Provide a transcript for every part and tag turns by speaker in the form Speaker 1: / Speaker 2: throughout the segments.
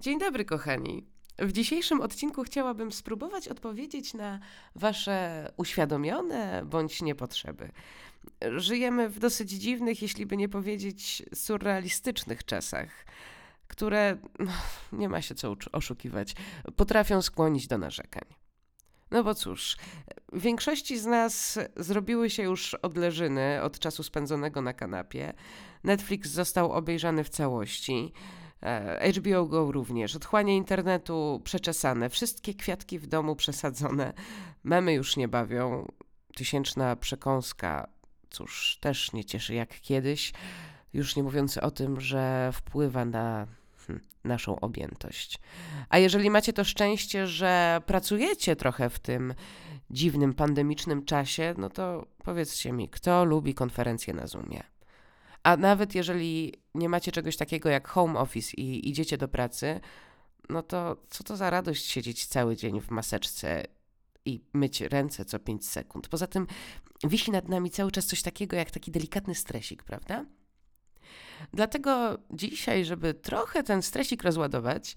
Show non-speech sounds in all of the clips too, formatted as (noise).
Speaker 1: Dzień dobry, kochani. W dzisiejszym odcinku chciałabym spróbować odpowiedzieć na Wasze uświadomione bądź niepotrzeby. Żyjemy w dosyć dziwnych, jeśli by nie powiedzieć surrealistycznych czasach, które, no, nie ma się co oszukiwać, potrafią skłonić do narzekań. No bo cóż, większości z nas zrobiły się już odleżyny od czasu spędzonego na kanapie. Netflix został obejrzany w całości. E, HBO Go również, otchłanie internetu przeczesane, wszystkie kwiatki w domu przesadzone, memy już nie bawią, tysięczna przekąska, cóż, też nie cieszy jak kiedyś, już nie mówiąc o tym, że wpływa na hm, naszą objętość. A jeżeli macie to szczęście, że pracujecie trochę w tym dziwnym pandemicznym czasie, no to powiedzcie mi, kto lubi konferencje na Zoomie? A nawet jeżeli nie macie czegoś takiego jak home office i idziecie do pracy, no to co to za radość siedzieć cały dzień w maseczce i myć ręce co 5 sekund. Poza tym wisi nad nami cały czas coś takiego jak taki delikatny stresik, prawda? Dlatego dzisiaj, żeby trochę ten stresik rozładować,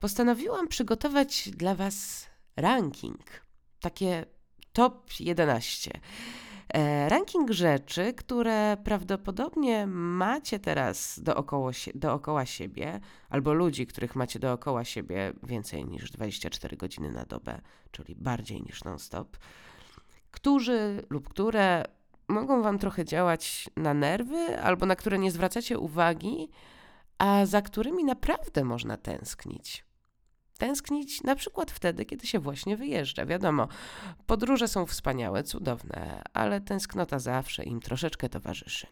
Speaker 1: postanowiłam przygotować dla Was ranking. Takie top 11. E, ranking rzeczy, które prawdopodobnie macie teraz dookoła, dookoła siebie, albo ludzi, których macie dookoła siebie więcej niż 24 godziny na dobę, czyli bardziej niż non-stop, którzy lub które mogą Wam trochę działać na nerwy, albo na które nie zwracacie uwagi, a za którymi naprawdę można tęsknić tęsknić na przykład wtedy, kiedy się właśnie wyjeżdża. Wiadomo, podróże są wspaniałe, cudowne, ale tęsknota zawsze im troszeczkę towarzyszy.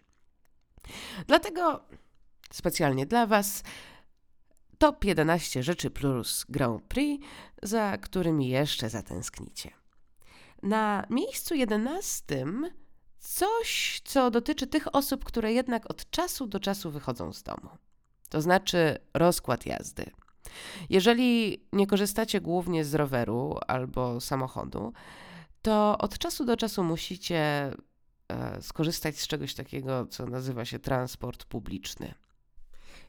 Speaker 1: Dlatego specjalnie dla Was top 11 rzeczy plus Grand Prix, za którymi jeszcze zatęsknicie. Na miejscu 11 coś, co dotyczy tych osób, które jednak od czasu do czasu wychodzą z domu. To znaczy rozkład jazdy. Jeżeli nie korzystacie głównie z roweru albo samochodu, to od czasu do czasu musicie e, skorzystać z czegoś takiego, co nazywa się transport publiczny.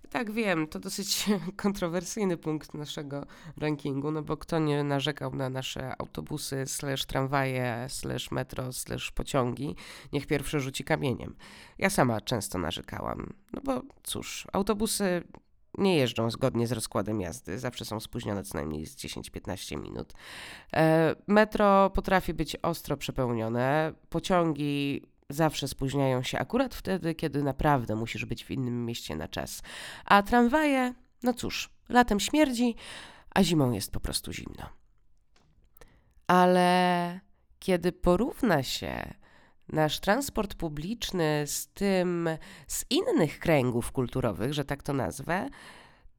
Speaker 1: Tak, wiem, to dosyć (laughs) kontrowersyjny punkt naszego rankingu, no bo kto nie narzekał na nasze autobusy, slash tramwaje, slash metro, slash pociągi, niech pierwszy rzuci kamieniem. Ja sama często narzekałam, no bo cóż, autobusy nie jeżdżą zgodnie z rozkładem jazdy, zawsze są spóźnione co najmniej z 10-15 minut. E, metro potrafi być ostro przepełnione, pociągi zawsze spóźniają się akurat wtedy, kiedy naprawdę musisz być w innym mieście na czas. A tramwaje, no cóż, latem śmierdzi, a zimą jest po prostu zimno. Ale kiedy porówna się nasz transport publiczny z tym, z innych kręgów kulturowych, że tak to nazwę,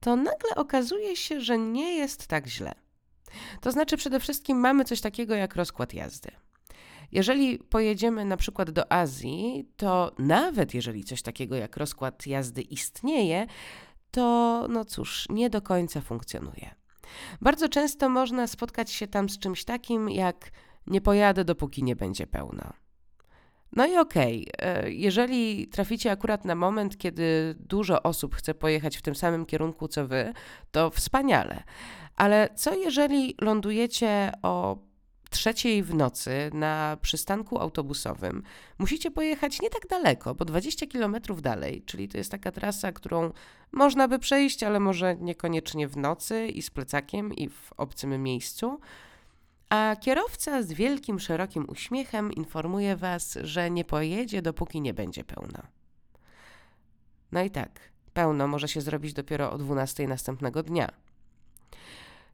Speaker 1: to nagle okazuje się, że nie jest tak źle. To znaczy, przede wszystkim mamy coś takiego jak rozkład jazdy. Jeżeli pojedziemy na przykład do Azji, to nawet jeżeli coś takiego jak rozkład jazdy istnieje, to no cóż, nie do końca funkcjonuje. Bardzo często można spotkać się tam z czymś takim jak nie pojadę, dopóki nie będzie pełno. No i okej, okay, e, jeżeli traficie akurat na moment, kiedy dużo osób chce pojechać w tym samym kierunku co wy, to wspaniale. Ale co jeżeli lądujecie o trzeciej w nocy na przystanku autobusowym? Musicie pojechać nie tak daleko, bo 20 kilometrów dalej, czyli to jest taka trasa, którą można by przejść, ale może niekoniecznie w nocy i z plecakiem i w obcym miejscu. A kierowca z wielkim, szerokim uśmiechem informuje Was, że nie pojedzie, dopóki nie będzie pełno. No i tak, pełno może się zrobić dopiero o 12 następnego dnia.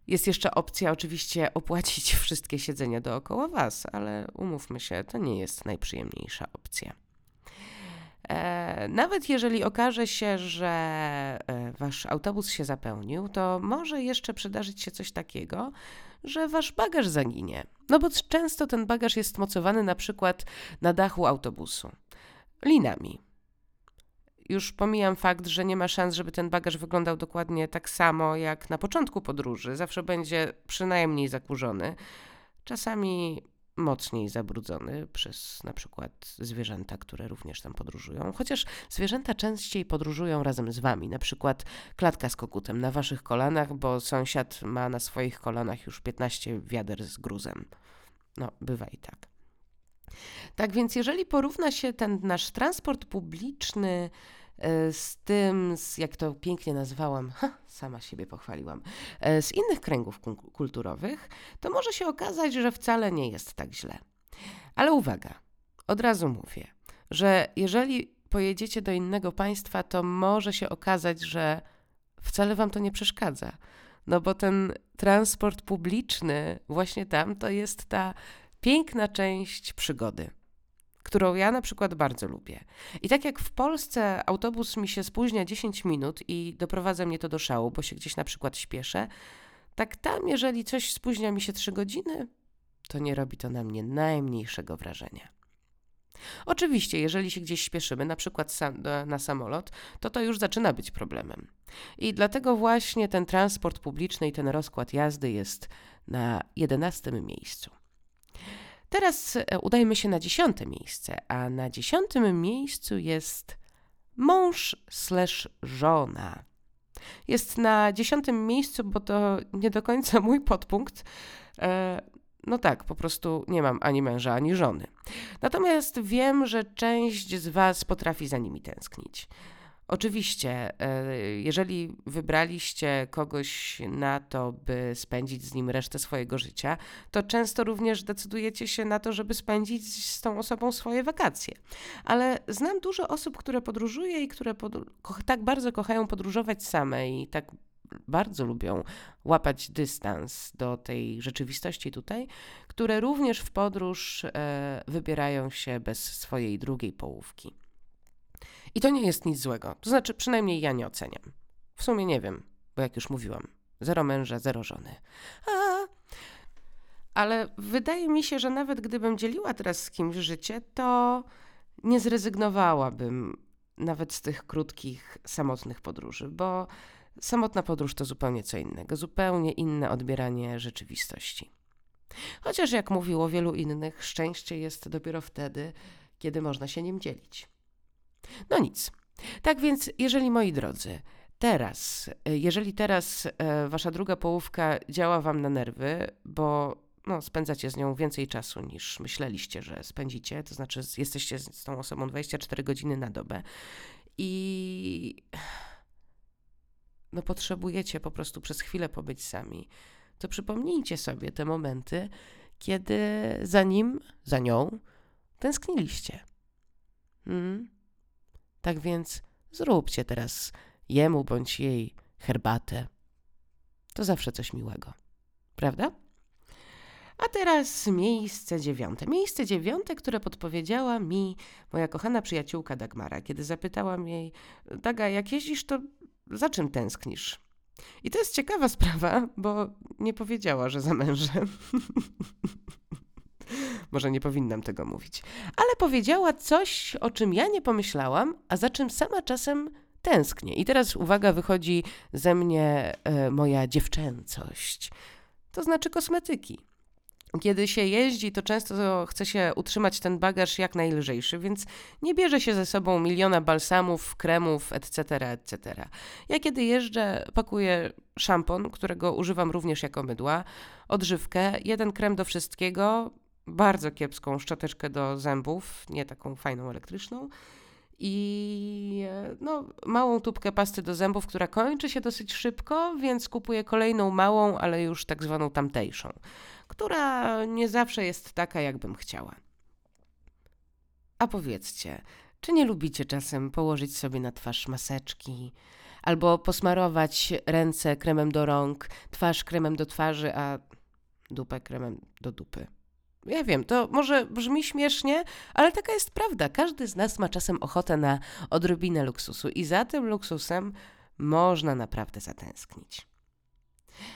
Speaker 1: Jest jeszcze opcja oczywiście opłacić (laughs) wszystkie siedzenia dookoła Was, ale umówmy się, to nie jest najprzyjemniejsza opcja. E, nawet jeżeli okaże się, że e, wasz autobus się zapełnił, to może jeszcze przydarzyć się coś takiego, że wasz bagaż zaginie. No bo często ten bagaż jest mocowany na przykład na dachu autobusu linami. Już pomijam fakt, że nie ma szans, żeby ten bagaż wyglądał dokładnie tak samo jak na początku podróży. Zawsze będzie przynajmniej zakurzony. Czasami mocniej zabrudzony przez na przykład zwierzęta, które również tam podróżują. Chociaż zwierzęta częściej podróżują razem z wami, na przykład klatka z kogutem na waszych kolanach, bo sąsiad ma na swoich kolanach już 15 wiader z gruzem. No, bywa i tak. Tak więc, jeżeli porówna się ten nasz transport publiczny z tym, z, jak to pięknie nazwałam, ha, sama siebie pochwaliłam, e, z innych kręgów kulturowych, to może się okazać, że wcale nie jest tak źle. Ale uwaga, od razu mówię, że jeżeli pojedziecie do innego państwa, to może się okazać, że wcale wam to nie przeszkadza. No bo ten transport publiczny właśnie tam to jest ta piękna część przygody, którą ja na przykład bardzo lubię. I tak jak w Polsce autobus mi się spóźnia 10 minut i doprowadza mnie to do szału, bo się gdzieś na przykład śpieszę, tak tam, jeżeli coś spóźnia mi się 3 godziny, to nie robi to na mnie najmniejszego wrażenia. Oczywiście, jeżeli się gdzieś śpieszymy, na przykład na samolot, to to już zaczyna być problemem. I dlatego właśnie ten transport publiczny i ten rozkład jazdy jest na jedenastym miejscu. Teraz e, udajmy się na dziesiąte miejsce, a na dziesiątym miejscu jest mąż slash żona. Jest na dziesiątym miejscu, bo to nie do końca (laughs) mój podpunkt. E, no tak, po prostu nie mam ani męża, ani żony. Natomiast wiem, że część z Was potrafi za nimi tęsknić. Oczywiście, e, jeżeli wybraliście kogoś na to, by spędzić z nim resztę swojego życia, to często również decydujecie się na to, żeby spędzić z tą osobą swoje wakacje. Ale znam dużo osób, które podróżuje i które tak bardzo kochają podróżować same i tak bardzo lubią łapać dystans do tej rzeczywistości tutaj, które również w podróż e, wybierają się bez swojej drugiej połówki. I to nie jest nic złego. To znaczy, przynajmniej ja nie oceniam. W sumie nie wiem, bo jak już mówiłam, zero męża, zero żony. A, ale wydaje mi się, że nawet gdybym dzieliła teraz z kimś życie, to nie zrezygnowałabym nawet z tych krótkich, samotnych podróży, bo samotna podróż to zupełnie co innego, zupełnie inne odbieranie rzeczywistości. Chociaż, jak mówiło wielu innych, szczęście jest dopiero wtedy, kiedy można się nim dzielić. No nic. Tak więc, jeżeli moi drodzy, teraz, jeżeli teraz e, wasza druga połówka działa wam na nerwy, bo no, spędzacie z nią więcej czasu niż myśleliście, że spędzicie, to znaczy jesteście z tą osobą 24 godziny na dobę i no potrzebujecie po prostu przez chwilę pobyć sami, to przypomnijcie sobie te momenty, kiedy za nim, za nią tęskniliście. Hmm? Tak więc zróbcie teraz jemu bądź jej herbatę. To zawsze coś miłego, prawda? A teraz miejsce dziewiąte. Miejsce dziewiąte, które podpowiedziała mi moja kochana przyjaciółka Dagmara, kiedy zapytałam jej: Daga, jak jeździsz, to za czym tęsknisz? I to jest ciekawa (laughs) sprawa, bo nie powiedziała, że za mężem. (laughs) Może nie powinnam tego mówić. Ale powiedziała coś, o czym ja nie pomyślałam, a za czym sama czasem tęsknię. I teraz uwaga, wychodzi ze mnie e, moja dziewczęcość. To znaczy kosmetyki. Kiedy się jeździ, to często chce się utrzymać ten bagaż jak najlżejszy, więc nie bierze się ze sobą miliona balsamów, kremów, etc., etc. Ja kiedy jeżdżę, pakuję szampon, którego używam również jako mydła, odżywkę, jeden krem do wszystkiego, bardzo kiepską szczoteczkę do zębów, nie taką fajną elektryczną i e, no, małą tubkę pasty do zębów, która kończy się dosyć szybko, więc kupuję kolejną małą, ale już tak zwaną tamtejszą, która nie zawsze jest taka, jakbym chciała. A powiedzcie, czy nie lubicie czasem położyć sobie na twarz maseczki, albo posmarować ręce kremem do rąk, twarz kremem do twarzy, a dupę kremem do dupy? Ja wiem, to może brzmi śmiesznie, ale taka jest prawda. Każdy z nas ma czasem ochotę na odrobinę luksusu i za tym luksusem można naprawdę zatęsknić.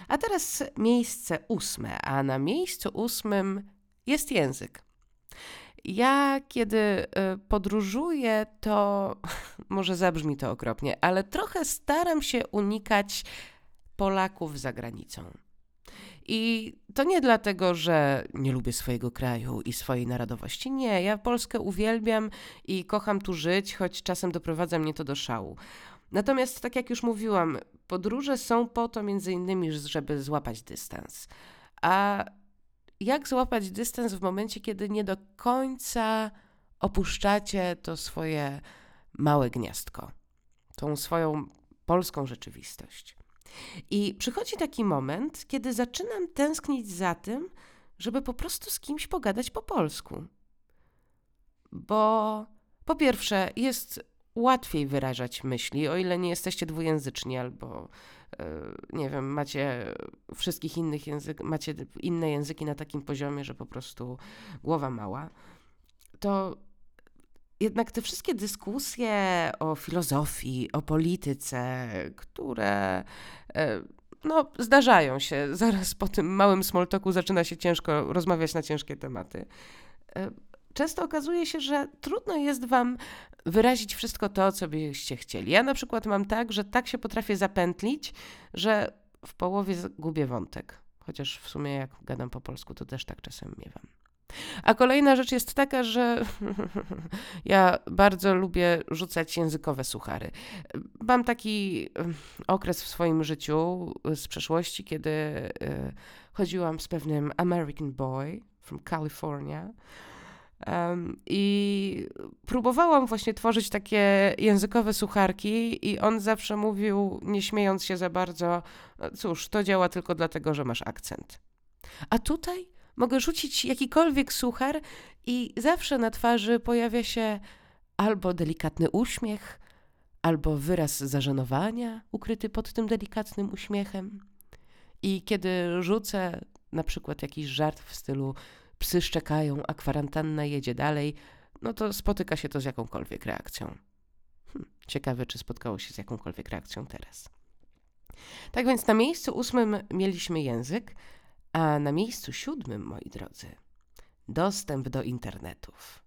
Speaker 1: A teraz miejsce ósme, a na miejscu ósmym jest język. Ja, kiedy y, podróżuję, to (laughs) może zabrzmi to okropnie, ale trochę staram się unikać Polaków za granicą. I to nie dlatego, że nie lubię swojego kraju i swojej narodowości. Nie, ja Polskę uwielbiam i kocham tu żyć, choć czasem doprowadza mnie to do szału. Natomiast, tak jak już mówiłam, podróże są po to między innymi, żeby złapać dystans. A jak złapać dystans w momencie, kiedy nie do końca opuszczacie to swoje małe gniazdko, tą swoją polską rzeczywistość? I przychodzi taki moment, kiedy zaczynam tęsknić za tym, żeby po prostu z kimś pogadać po polsku. Bo po pierwsze, jest łatwiej wyrażać myśli, o ile nie jesteście dwujęzyczni albo e, nie wiem, macie wszystkich innych języków, macie inne języki na takim poziomie, że po prostu głowa mała, to jednak te wszystkie dyskusje o filozofii, o polityce, które e, no, zdarzają się, (laughs) zaraz po tym małym smoltoku zaczyna się ciężko rozmawiać na ciężkie tematy. E, często okazuje się, że trudno jest wam wyrazić wszystko to, co byście chcieli. Ja na przykład mam tak, że tak się potrafię zapętlić, że w połowie gubię wątek. Chociaż w sumie jak gadam po polsku, to też tak czasem miewam. A kolejna rzecz jest taka, że (laughs) ja bardzo lubię rzucać językowe suchary. Mam taki okres w swoim życiu z przeszłości, kiedy e, chodziłam z pewnym American boy from California. Um, I próbowałam właśnie tworzyć takie językowe sucharki, i on zawsze mówił, nie śmiejąc się za bardzo, cóż, to działa tylko dlatego, że masz akcent. A tutaj Mogę rzucić jakikolwiek suchar i zawsze na twarzy pojawia się albo delikatny uśmiech, albo wyraz zażenowania ukryty pod tym delikatnym uśmiechem. I kiedy rzucę na przykład jakiś żart w stylu psy szczekają, a kwarantanna jedzie dalej, no to spotyka się to z jakąkolwiek reakcją. Hm, ciekawe, czy spotkało się z jakąkolwiek reakcją teraz. Tak więc na miejscu ósmym mieliśmy język, a na miejscu siódmym, moi drodzy, dostęp do internetów.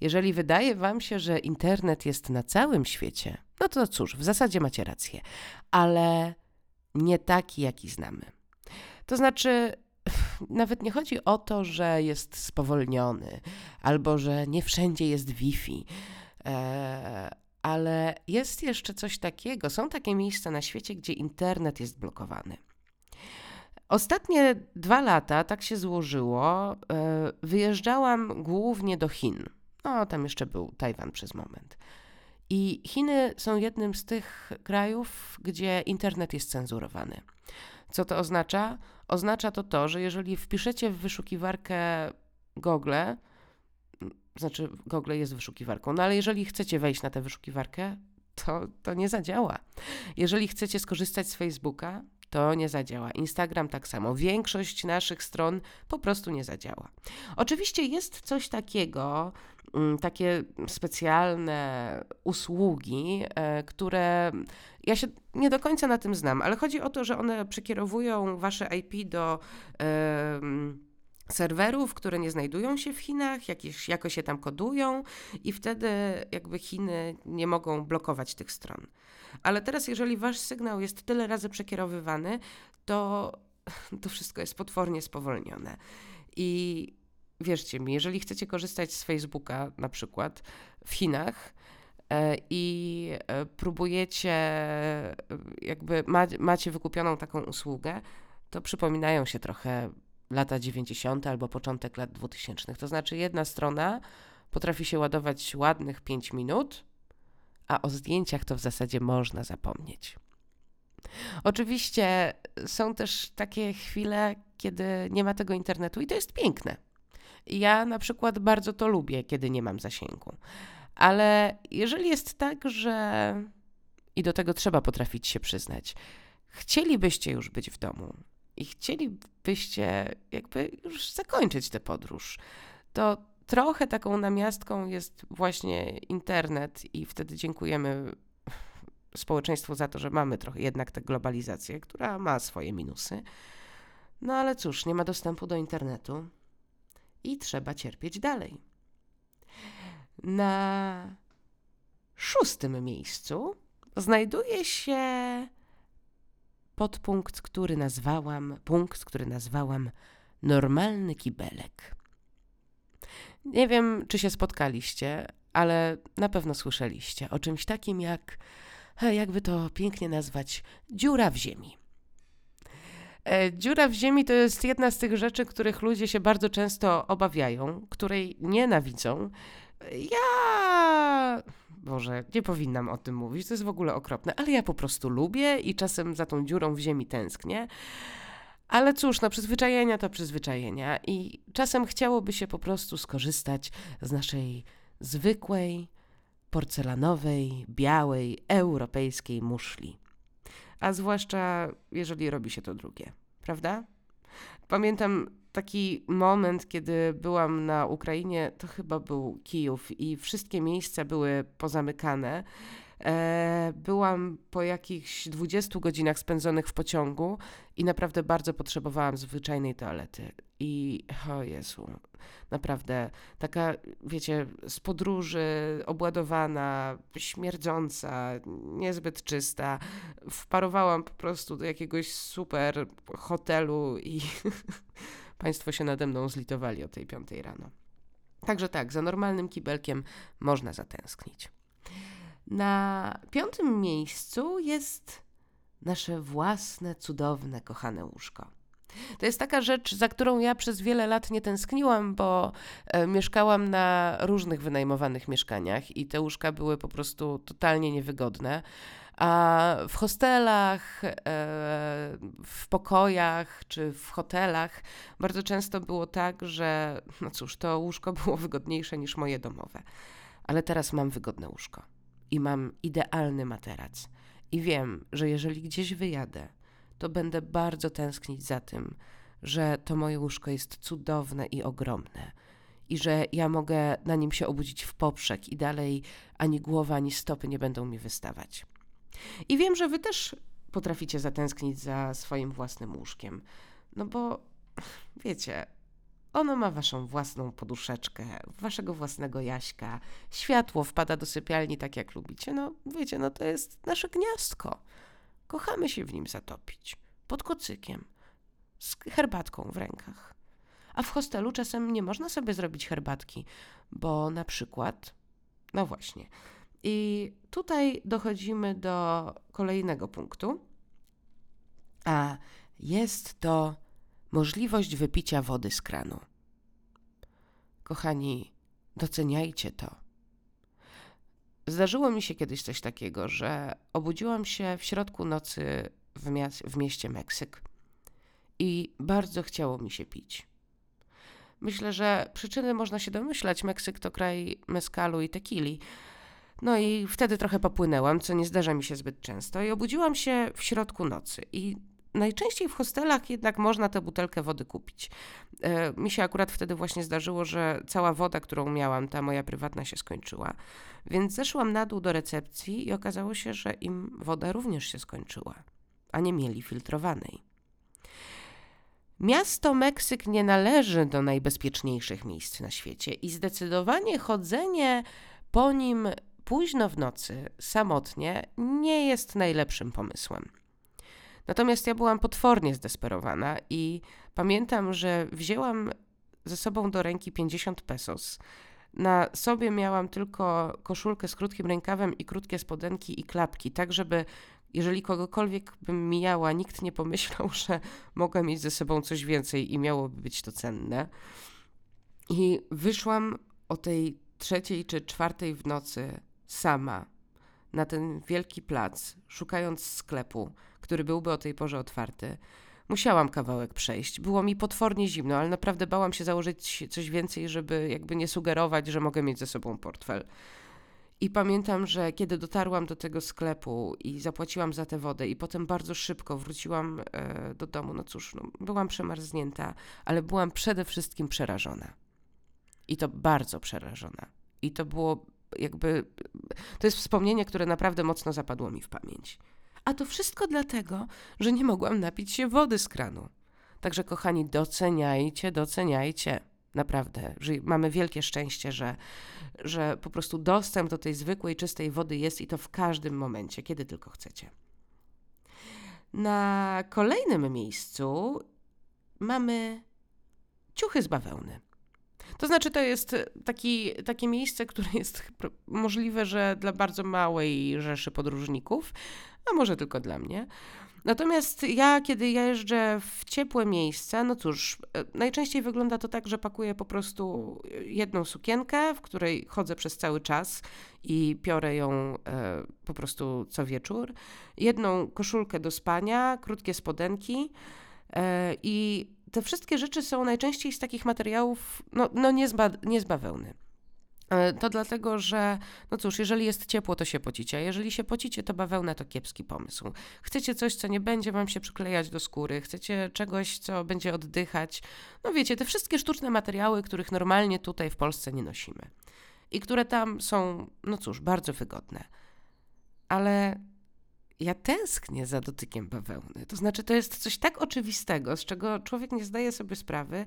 Speaker 1: Jeżeli wydaje Wam się, że internet jest na całym świecie, no to cóż, w zasadzie macie rację, ale nie taki, jaki znamy. To znaczy, (laughs) nawet nie chodzi o to, że jest spowolniony albo że nie wszędzie jest Wi-Fi, e, ale jest jeszcze coś takiego. Są takie miejsca na świecie, gdzie internet jest blokowany. Ostatnie dwa lata, tak się złożyło, e, wyjeżdżałam głównie do Chin. No, tam jeszcze był Tajwan przez moment. I Chiny są jednym z tych krajów, gdzie internet jest cenzurowany. Co to oznacza? Oznacza to to, że jeżeli wpiszecie w wyszukiwarkę Google, znaczy Google jest wyszukiwarką, no ale jeżeli chcecie wejść na tę wyszukiwarkę, to, to nie zadziała. Jeżeli chcecie skorzystać z Facebooka, to nie zadziała. Instagram tak samo. Większość naszych stron po prostu nie zadziała. Oczywiście jest coś takiego, mm, takie specjalne usługi, e, które ja się nie do końca na tym znam, ale chodzi o to, że one przekierowują wasze IP do serwerów, które nie znajdują się w Chinach, jakieś, jakoś się tam kodują i wtedy jakby Chiny nie mogą blokować tych stron. Ale teraz, jeżeli wasz sygnał jest tyle razy przekierowywany, to (laughs) to wszystko jest potwornie spowolnione. I wierzcie mi, jeżeli chcecie korzystać z Facebooka na przykład w Chinach, e, i e, próbujecie, e, jakby macie wykupioną taką usługę, to przypominają się trochę lata 90. albo początek lat 2000. To znaczy, jedna strona potrafi się ładować ładnych 5 minut, a o zdjęciach to w zasadzie można zapomnieć. Oczywiście są też takie chwile, kiedy nie ma tego internetu i to jest piękne. Ja na przykład bardzo to lubię, kiedy nie mam zasięgu. Ale jeżeli jest tak, że i do tego trzeba potrafić się przyznać, chcielibyście już być w domu i chcielibyście jakby już zakończyć tę podróż, to trochę taką namiastką jest właśnie internet, i wtedy dziękujemy (laughs) społeczeństwu za to, że mamy trochę jednak tę globalizację, która ma swoje minusy. No ale cóż, nie ma dostępu do internetu i trzeba cierpieć dalej. Na szóstym miejscu znajduje się podpunkt, który nazwałam, punkt, który nazwałam normalny kibelek. Nie wiem, czy się spotkaliście, ale na pewno słyszeliście o czymś takim jak, jakby to pięknie nazwać, dziura w ziemi. E, dziura w ziemi to jest jedna z tych rzeczy, których ludzie się bardzo często obawiają, której nienawidzą. Ja. Boże, nie powinnam o tym mówić, to jest w ogóle okropne, ale ja po prostu lubię i czasem za tą dziurą w ziemi tęsknię. Ale cóż, no przyzwyczajenia to przyzwyczajenia i czasem chciałoby się po prostu skorzystać z naszej zwykłej, porcelanowej, białej, europejskiej muszli. A zwłaszcza jeżeli robi się to drugie, prawda? Pamiętam taki moment, kiedy byłam na Ukrainie, to chyba był Kijów i wszystkie miejsca były pozamykane. E, byłam po jakichś 20 godzinach spędzonych w pociągu i naprawdę bardzo potrzebowałam zwyczajnej toalety. I o Jezu, naprawdę taka, wiecie, z podróży obładowana, śmierdząca, niezbyt czysta. Wparowałam po prostu do jakiegoś super hotelu i (laughs) Państwo się nade mną zlitowali o tej piątej rano. Także tak, za normalnym kibelkiem można zatęsknić. Na piątym miejscu jest nasze własne, cudowne, kochane łóżko. To jest taka rzecz, za którą ja przez wiele lat nie tęskniłam, bo e, mieszkałam na różnych wynajmowanych mieszkaniach i te łóżka były po prostu totalnie niewygodne. A w hostelach, e, w pokojach czy w hotelach bardzo często było tak, że no cóż, to łóżko było wygodniejsze niż moje domowe. Ale teraz mam wygodne łóżko i mam idealny materac. I wiem, że jeżeli gdzieś wyjadę, to będę bardzo tęsknić za tym, że to moje łóżko jest cudowne i ogromne. I że ja mogę na nim się obudzić w poprzek i dalej ani głowa, ani stopy nie będą mi wystawać. I wiem, że wy też potraficie zatęsknić za swoim własnym łóżkiem. No bo wiecie, ono ma waszą własną poduszeczkę, waszego własnego jaśka. Światło wpada do sypialni tak jak lubicie. No wiecie, no to jest nasze gniazdko. Kochamy się w nim zatopić. Pod kocykiem. Z herbatką w rękach. A w hostelu czasem nie można sobie zrobić herbatki, bo na przykład, no właśnie, i tutaj dochodzimy do kolejnego punktu, a jest to możliwość wypicia wody z kranu. Kochani, doceniajcie to. Zdarzyło mi się kiedyś coś takiego, że obudziłam się w środku nocy w, w mieście Meksyk i bardzo chciało mi się pić. Myślę, że przyczyny można się domyślać. Meksyk to kraj mezcalu i tequili, no i wtedy trochę popłynęłam, co nie zdarza mi się zbyt często, i obudziłam się w środku nocy. I najczęściej w hostelach jednak można tę butelkę wody kupić. E, mi się akurat wtedy właśnie zdarzyło, że cała woda, którą miałam, ta moja prywatna, się skończyła. Więc zeszłam na dół do recepcji i okazało się, że im woda również się skończyła, a nie mieli filtrowanej. Miasto Meksyk nie należy do najbezpieczniejszych miejsc na świecie i zdecydowanie chodzenie po nim późno w nocy, samotnie, nie jest najlepszym pomysłem. Natomiast ja byłam potwornie zdesperowana i pamiętam, że wzięłam ze sobą do ręki 50 pesos. Na sobie miałam tylko koszulkę z krótkim rękawem i krótkie spodenki i klapki, tak żeby jeżeli kogokolwiek bym mijała, nikt nie pomyślał, że mogę mieć ze sobą coś więcej i miałoby być to cenne. I wyszłam o tej trzeciej czy czwartej w nocy sama na ten wielki plac, szukając sklepu, który byłby o tej porze otwarty. Musiałam kawałek przejść. Było mi potwornie zimno, ale naprawdę bałam się założyć coś więcej, żeby jakby nie sugerować, że mogę mieć ze sobą portfel. I pamiętam, że kiedy dotarłam do tego sklepu i zapłaciłam za tę wodę, i potem bardzo szybko wróciłam e, do domu, no cóż, no, byłam przemarznięta, ale byłam przede wszystkim przerażona. I to bardzo przerażona. I to było jakby to jest wspomnienie, które naprawdę mocno zapadło mi w pamięć. A to wszystko dlatego, że nie mogłam napić się wody z kranu. Także, kochani, doceniajcie, doceniajcie. Naprawdę, mamy wielkie szczęście, że, że po prostu dostęp do tej zwykłej, czystej wody jest i to w każdym momencie, kiedy tylko chcecie. Na kolejnym miejscu mamy ciuchy z bawełny. To znaczy, to jest taki, takie miejsce, które jest (laughs) możliwe, że dla bardzo małej rzeszy podróżników, a może tylko dla mnie. Natomiast ja, kiedy jeżdżę w ciepłe miejsca, no cóż, e, najczęściej wygląda to tak, że pakuję po prostu jedną sukienkę, w której chodzę przez cały czas i piorę ją e, po prostu co wieczór, jedną koszulkę do spania, krótkie spodenki e, i te wszystkie rzeczy są najczęściej z takich materiałów, no, no nie, z ba- nie z bawełny. E, to dlatego, że no cóż, jeżeli jest ciepło, to się pocicie, a jeżeli się pocicie, to bawełna to kiepski pomysł. Chcecie coś, co nie będzie wam się przyklejać do skóry, chcecie czegoś, co będzie oddychać. No wiecie, te wszystkie sztuczne materiały, których normalnie tutaj w Polsce nie nosimy i które tam są, no cóż, bardzo wygodne. Ale ja tęsknię za dotykiem bawełny. To znaczy, to jest coś tak oczywistego, z czego człowiek nie zdaje sobie sprawy,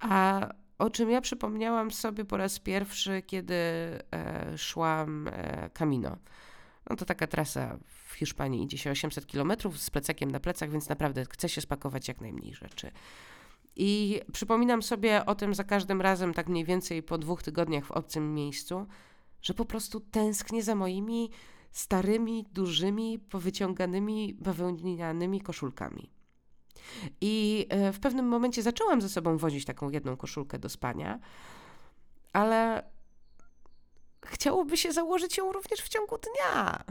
Speaker 1: a o czym ja przypomniałam sobie po raz pierwszy, kiedy e, szłam e, Camino. No to taka trasa w Hiszpanii idzie się 800 km z plecakiem na plecach, więc naprawdę chce się spakować jak najmniej rzeczy. I przypominam sobie o tym za każdym razem, tak mniej więcej po dwóch tygodniach w obcym miejscu, że po prostu tęsknię za moimi starymi, dużymi, powyciąganymi bawełnianymi koszulkami. I e, w pewnym momencie zaczęłam ze sobą wozić taką jedną koszulkę do spania, ale chciałoby się założyć ją również w ciągu dnia.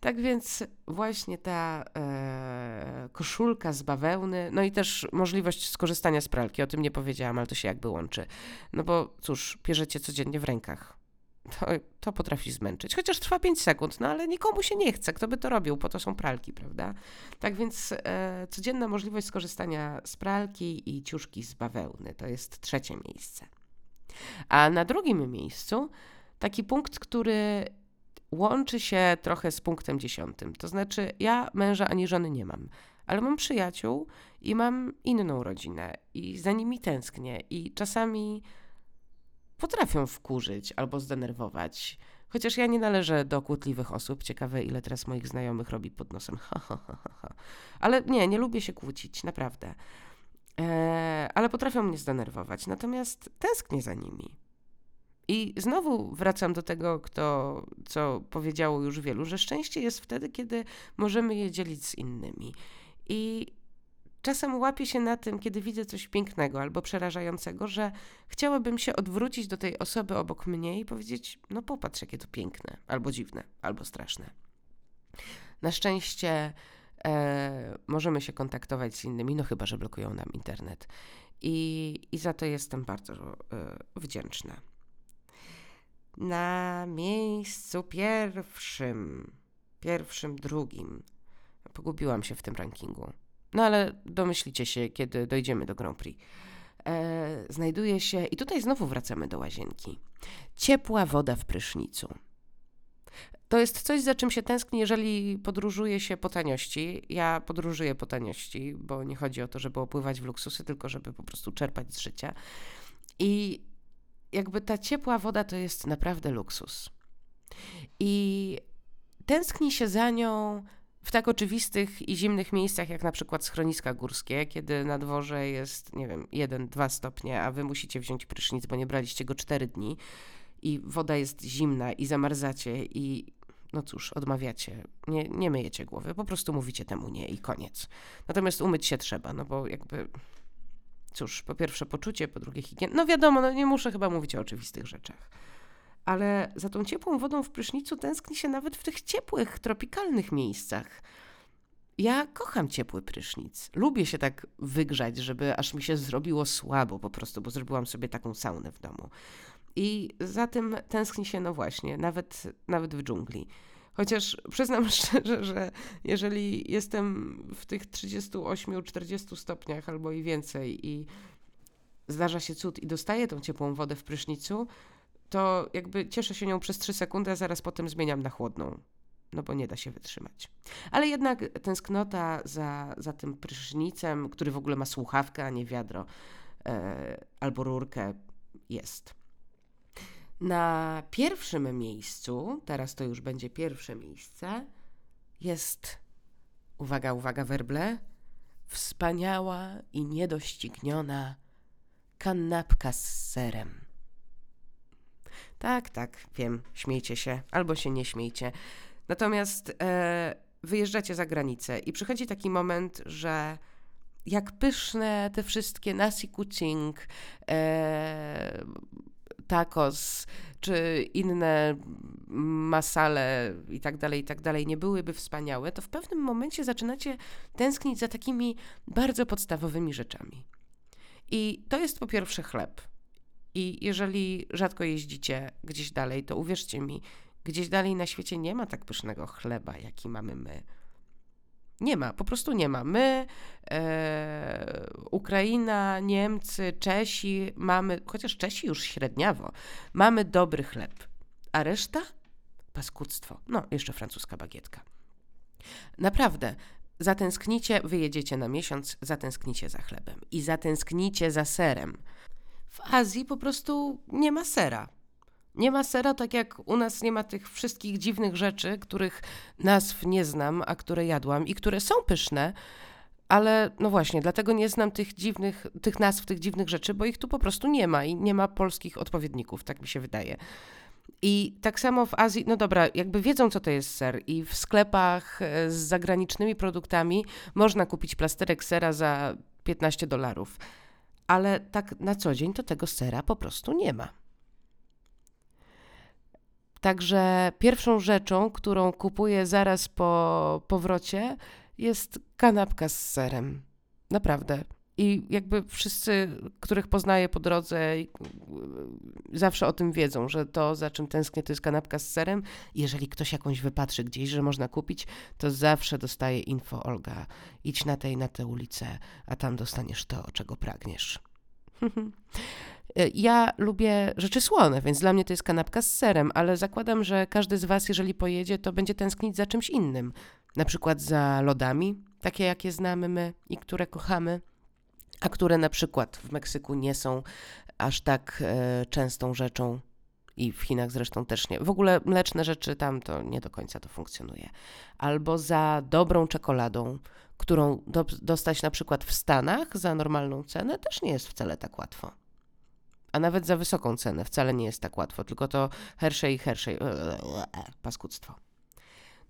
Speaker 1: Tak więc właśnie ta e, koszulka z bawełny, no i też możliwość skorzystania z pralki, o tym nie powiedziałam, ale to się jakby łączy. No bo cóż, bierzecie codziennie w rękach to, to potrafi zmęczyć. Chociaż trwa 5 sekund, no ale nikomu się nie chce. Kto by to robił? Po to są pralki, prawda? Tak więc e, codzienna możliwość skorzystania z pralki i ciuszki z bawełny to jest trzecie miejsce. A na drugim miejscu taki punkt, który łączy się trochę z punktem dziesiątym. To znaczy, ja męża ani żony nie mam, ale mam przyjaciół i mam inną rodzinę i za nimi tęsknię i czasami potrafią wkurzyć albo zdenerwować. Chociaż ja nie należę do kłótliwych osób. Ciekawe, ile teraz moich znajomych robi pod nosem. (laughs) Ha, ha, ha, ha. Ale nie, nie lubię się kłócić, naprawdę. Eee, ale potrafią mnie zdenerwować. Natomiast tęsknię za nimi. I znowu wracam do tego, kto, co powiedziało już wielu, że szczęście jest wtedy, kiedy możemy je dzielić z innymi. I Czasem łapię się na tym, kiedy widzę coś pięknego albo przerażającego, że chciałabym się odwrócić do tej osoby obok mnie i powiedzieć: No, popatrz, jakie to piękne, albo dziwne, albo straszne. Na szczęście e, możemy się kontaktować z innymi, no chyba, że blokują nam internet. I, i za to jestem bardzo e, wdzięczna. Na miejscu pierwszym, pierwszym, drugim, pogubiłam się w tym rankingu no ale domyślicie się, kiedy dojdziemy do Grand Prix. E, znajduje się, i tutaj znowu wracamy do łazienki, ciepła woda w prysznicu. To jest coś, za czym się tęskni, jeżeli podróżuje się po taniości. Ja podróżuję po taniości, bo nie chodzi o to, żeby opływać w luksusy, tylko żeby po prostu czerpać z życia. I jakby ta ciepła woda to jest naprawdę luksus. I tęskni się za nią w tak oczywistych i zimnych miejscach, jak na przykład schroniska górskie, kiedy na dworze jest, nie wiem, 1-2 stopnie, a wy musicie wziąć prysznic, bo nie braliście go 4 dni i woda jest zimna i zamarzacie i no cóż, odmawiacie, nie, nie myjecie głowy, po prostu mówicie temu nie i koniec. Natomiast umyć się trzeba, no bo jakby, cóż, po pierwsze poczucie, po drugie higiena, no wiadomo, no nie muszę chyba mówić o oczywistych rzeczach ale za tą ciepłą wodą w prysznicu tęskni się nawet w tych ciepłych, tropikalnych miejscach. Ja kocham ciepły prysznic. Lubię się tak wygrzać, żeby aż mi się zrobiło słabo po prostu, bo zrobiłam sobie taką saunę w domu. I za tym tęskni się, no właśnie, nawet, nawet w dżungli. Chociaż przyznam (laughs) szczerze, że jeżeli jestem w tych 38-40 stopniach albo i więcej i zdarza się cud i dostaję tą ciepłą wodę w prysznicu, to jakby cieszę się nią przez 3 sekundy, a zaraz potem zmieniam na chłodną. No bo nie da się wytrzymać. Ale jednak tęsknota za, za tym prysznicem, który w ogóle ma słuchawkę, a nie wiadro e, albo rurkę, jest. Na pierwszym miejscu, teraz to już będzie pierwsze miejsce, jest uwaga, uwaga, werble, wspaniała i niedościgniona kanapka z serem. Tak, tak, wiem, śmiejcie się albo się nie śmiejcie. Natomiast e, wyjeżdżacie za granicę i przychodzi taki moment, że jak pyszne te wszystkie nasi kucing, e, tacos czy inne masale i tak dalej, i tak dalej nie byłyby wspaniałe, to w pewnym momencie zaczynacie tęsknić za takimi bardzo podstawowymi rzeczami. I to jest po pierwsze chleb. I jeżeli rzadko jeździcie gdzieś dalej, to uwierzcie mi, gdzieś dalej na świecie nie ma tak pysznego chleba, jaki mamy my. Nie ma, po prostu nie ma. My, e, Ukraina, Niemcy, Czesi mamy, chociaż Czesi już średniawo, mamy dobry chleb, a reszta paskudztwo. No, jeszcze francuska bagietka. Naprawdę, zatęsknicie, wyjedziecie na miesiąc, zatęsknicie za chlebem i zatęsknicie za serem. W Azji po prostu nie ma sera. Nie ma sera, tak jak u nas nie ma tych wszystkich dziwnych rzeczy, których nazw nie znam, a które jadłam i które są pyszne, ale no właśnie, dlatego nie znam tych dziwnych, tych nazw tych dziwnych rzeczy, bo ich tu po prostu nie ma i nie ma polskich odpowiedników, tak mi się wydaje. I tak samo w Azji, no dobra, jakby wiedzą, co to jest ser, i w sklepach e, z zagranicznymi produktami można kupić plasterek sera za 15 dolarów, ale tak na co dzień to tego sera po prostu nie ma. Także pierwszą rzeczą, którą kupuję zaraz po powrocie, jest kanapka z serem. Naprawdę. I jakby wszyscy, których poznaję po drodze, zawsze o tym wiedzą, że to, za czym tęsknię, to jest kanapka z serem. Jeżeli ktoś jakąś wypatrzy gdzieś, że można kupić, to zawsze dostaje info Olga. Idź na tej, na tę ulicę, a tam dostaniesz to, czego pragniesz. (laughs) Ja lubię rzeczy słone, więc dla mnie to jest kanapka z serem, ale zakładam, że każdy z Was, jeżeli pojedzie, to będzie tęsknić za czymś innym. Na przykład za lodami, takie jakie znamy my i które kochamy, a które na przykład w Meksyku nie są aż tak e, częstą rzeczą i w Chinach zresztą też nie. W ogóle mleczne rzeczy tam to nie do końca to funkcjonuje. Albo za dobrą czekoladą, którą do, dostać na przykład w Stanach za normalną cenę, też nie jest wcale tak łatwo. A nawet za wysoką cenę wcale nie jest tak łatwo, tylko to Hershey i Hershey. Paskudztwo.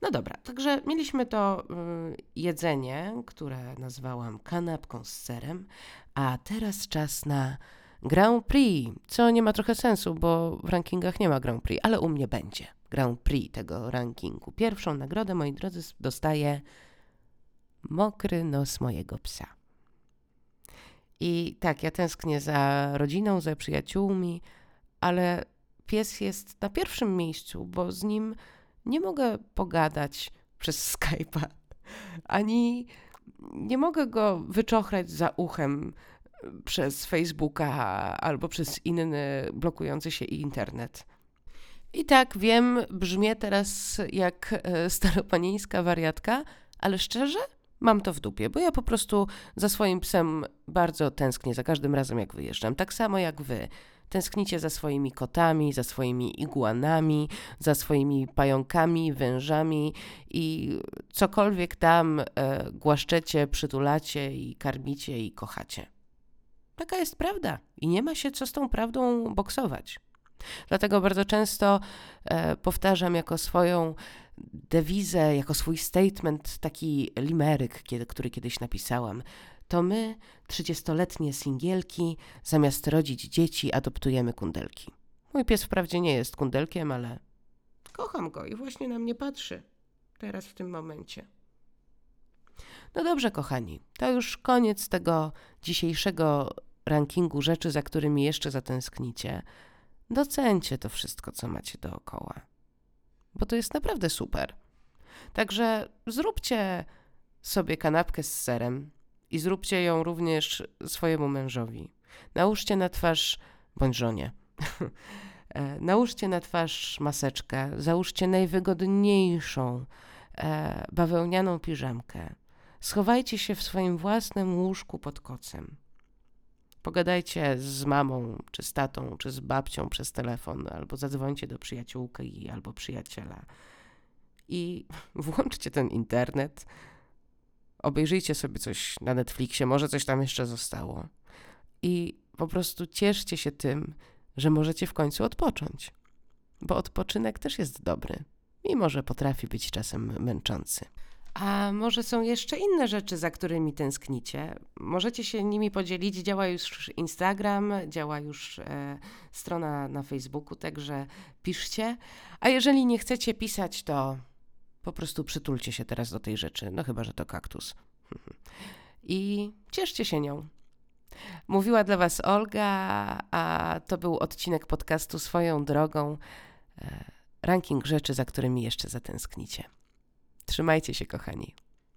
Speaker 1: No dobra, także mieliśmy to y, jedzenie, które nazwałam kanapką z serem, a teraz czas na Grand Prix, co nie ma trochę sensu, bo w rankingach nie ma Grand Prix, ale u mnie będzie Grand Prix tego rankingu. Pierwszą nagrodę, moi drodzy, dostaje mokry nos mojego psa. I tak, ja tęsknię za rodziną, za przyjaciółmi, ale pies jest na pierwszym miejscu, bo z nim nie mogę pogadać przez (laughs) Skype'a, ani nie mogę go wyczochrać za uchem przez Facebooka albo przez inny blokujący się internet. I tak wiem, brzmię teraz jak (laughs) e, staropanieńska wariatka, ale szczerze, mam to w dupie, bo ja po prostu za swoim psem bardzo tęsknię za każdym razem, jak wyjeżdżam. Tak samo jak wy. Tęsknicie za swoimi kotami, za swoimi iguanami, za swoimi pająkami, wężami i cokolwiek tam e, głaszczecie, przytulacie i karmicie i kochacie. Taka jest prawda i nie ma się co z tą prawdą boksować. Dlatego bardzo często e, powtarzam jako swoją dewizę, jako swój statement, taki limeryk, kiedy, który kiedyś napisałam. To my, trzydziestoletnie singielki, zamiast rodzić dzieci, adoptujemy kundelki. Mój pies wprawdzie nie jest kundelkiem, ale kocham go i właśnie na mnie patrzy. Teraz w tym momencie. No dobrze, kochani, to już koniec tego dzisiejszego rankingu rzeczy, za którymi jeszcze zatęsknicie. Docencie to wszystko, co macie dookoła bo to jest naprawdę super. Także zróbcie sobie kanapkę z serem i zróbcie ją również swojemu mężowi. Nałóżcie na twarz, bądź żonie, (laughs) e, nałóżcie na twarz maseczkę, załóżcie najwygodniejszą e, bawełnianą piżamkę. Schowajcie się w swoim własnym łóżku pod kocem. Pogadajcie z mamą, czy z tatą, czy z babcią przez telefon, albo zadzwońcie do przyjaciółki albo przyjaciela. I (laughs) włączcie ten internet, obejrzyjcie sobie coś na Netflixie, może coś tam jeszcze zostało. I po prostu cieszcie się tym, że możecie w końcu odpocząć. Bo odpoczynek też jest dobry, mimo że potrafi być czasem męczący. A może są jeszcze inne rzeczy, za którymi tęsknicie? Możecie się nimi podzielić. Działa już Instagram, działa już e, strona na Facebooku, także piszcie. A jeżeli nie chcecie pisać, to po prostu przytulcie się teraz do tej rzeczy. No chyba, że to kaktus. (laughs) I cieszcie się nią. Mówiła dla Was Olga, a to był odcinek podcastu Swoją drogą. E, ranking rzeczy, za którymi jeszcze zatęsknicie. Trzymajcie się, kochani.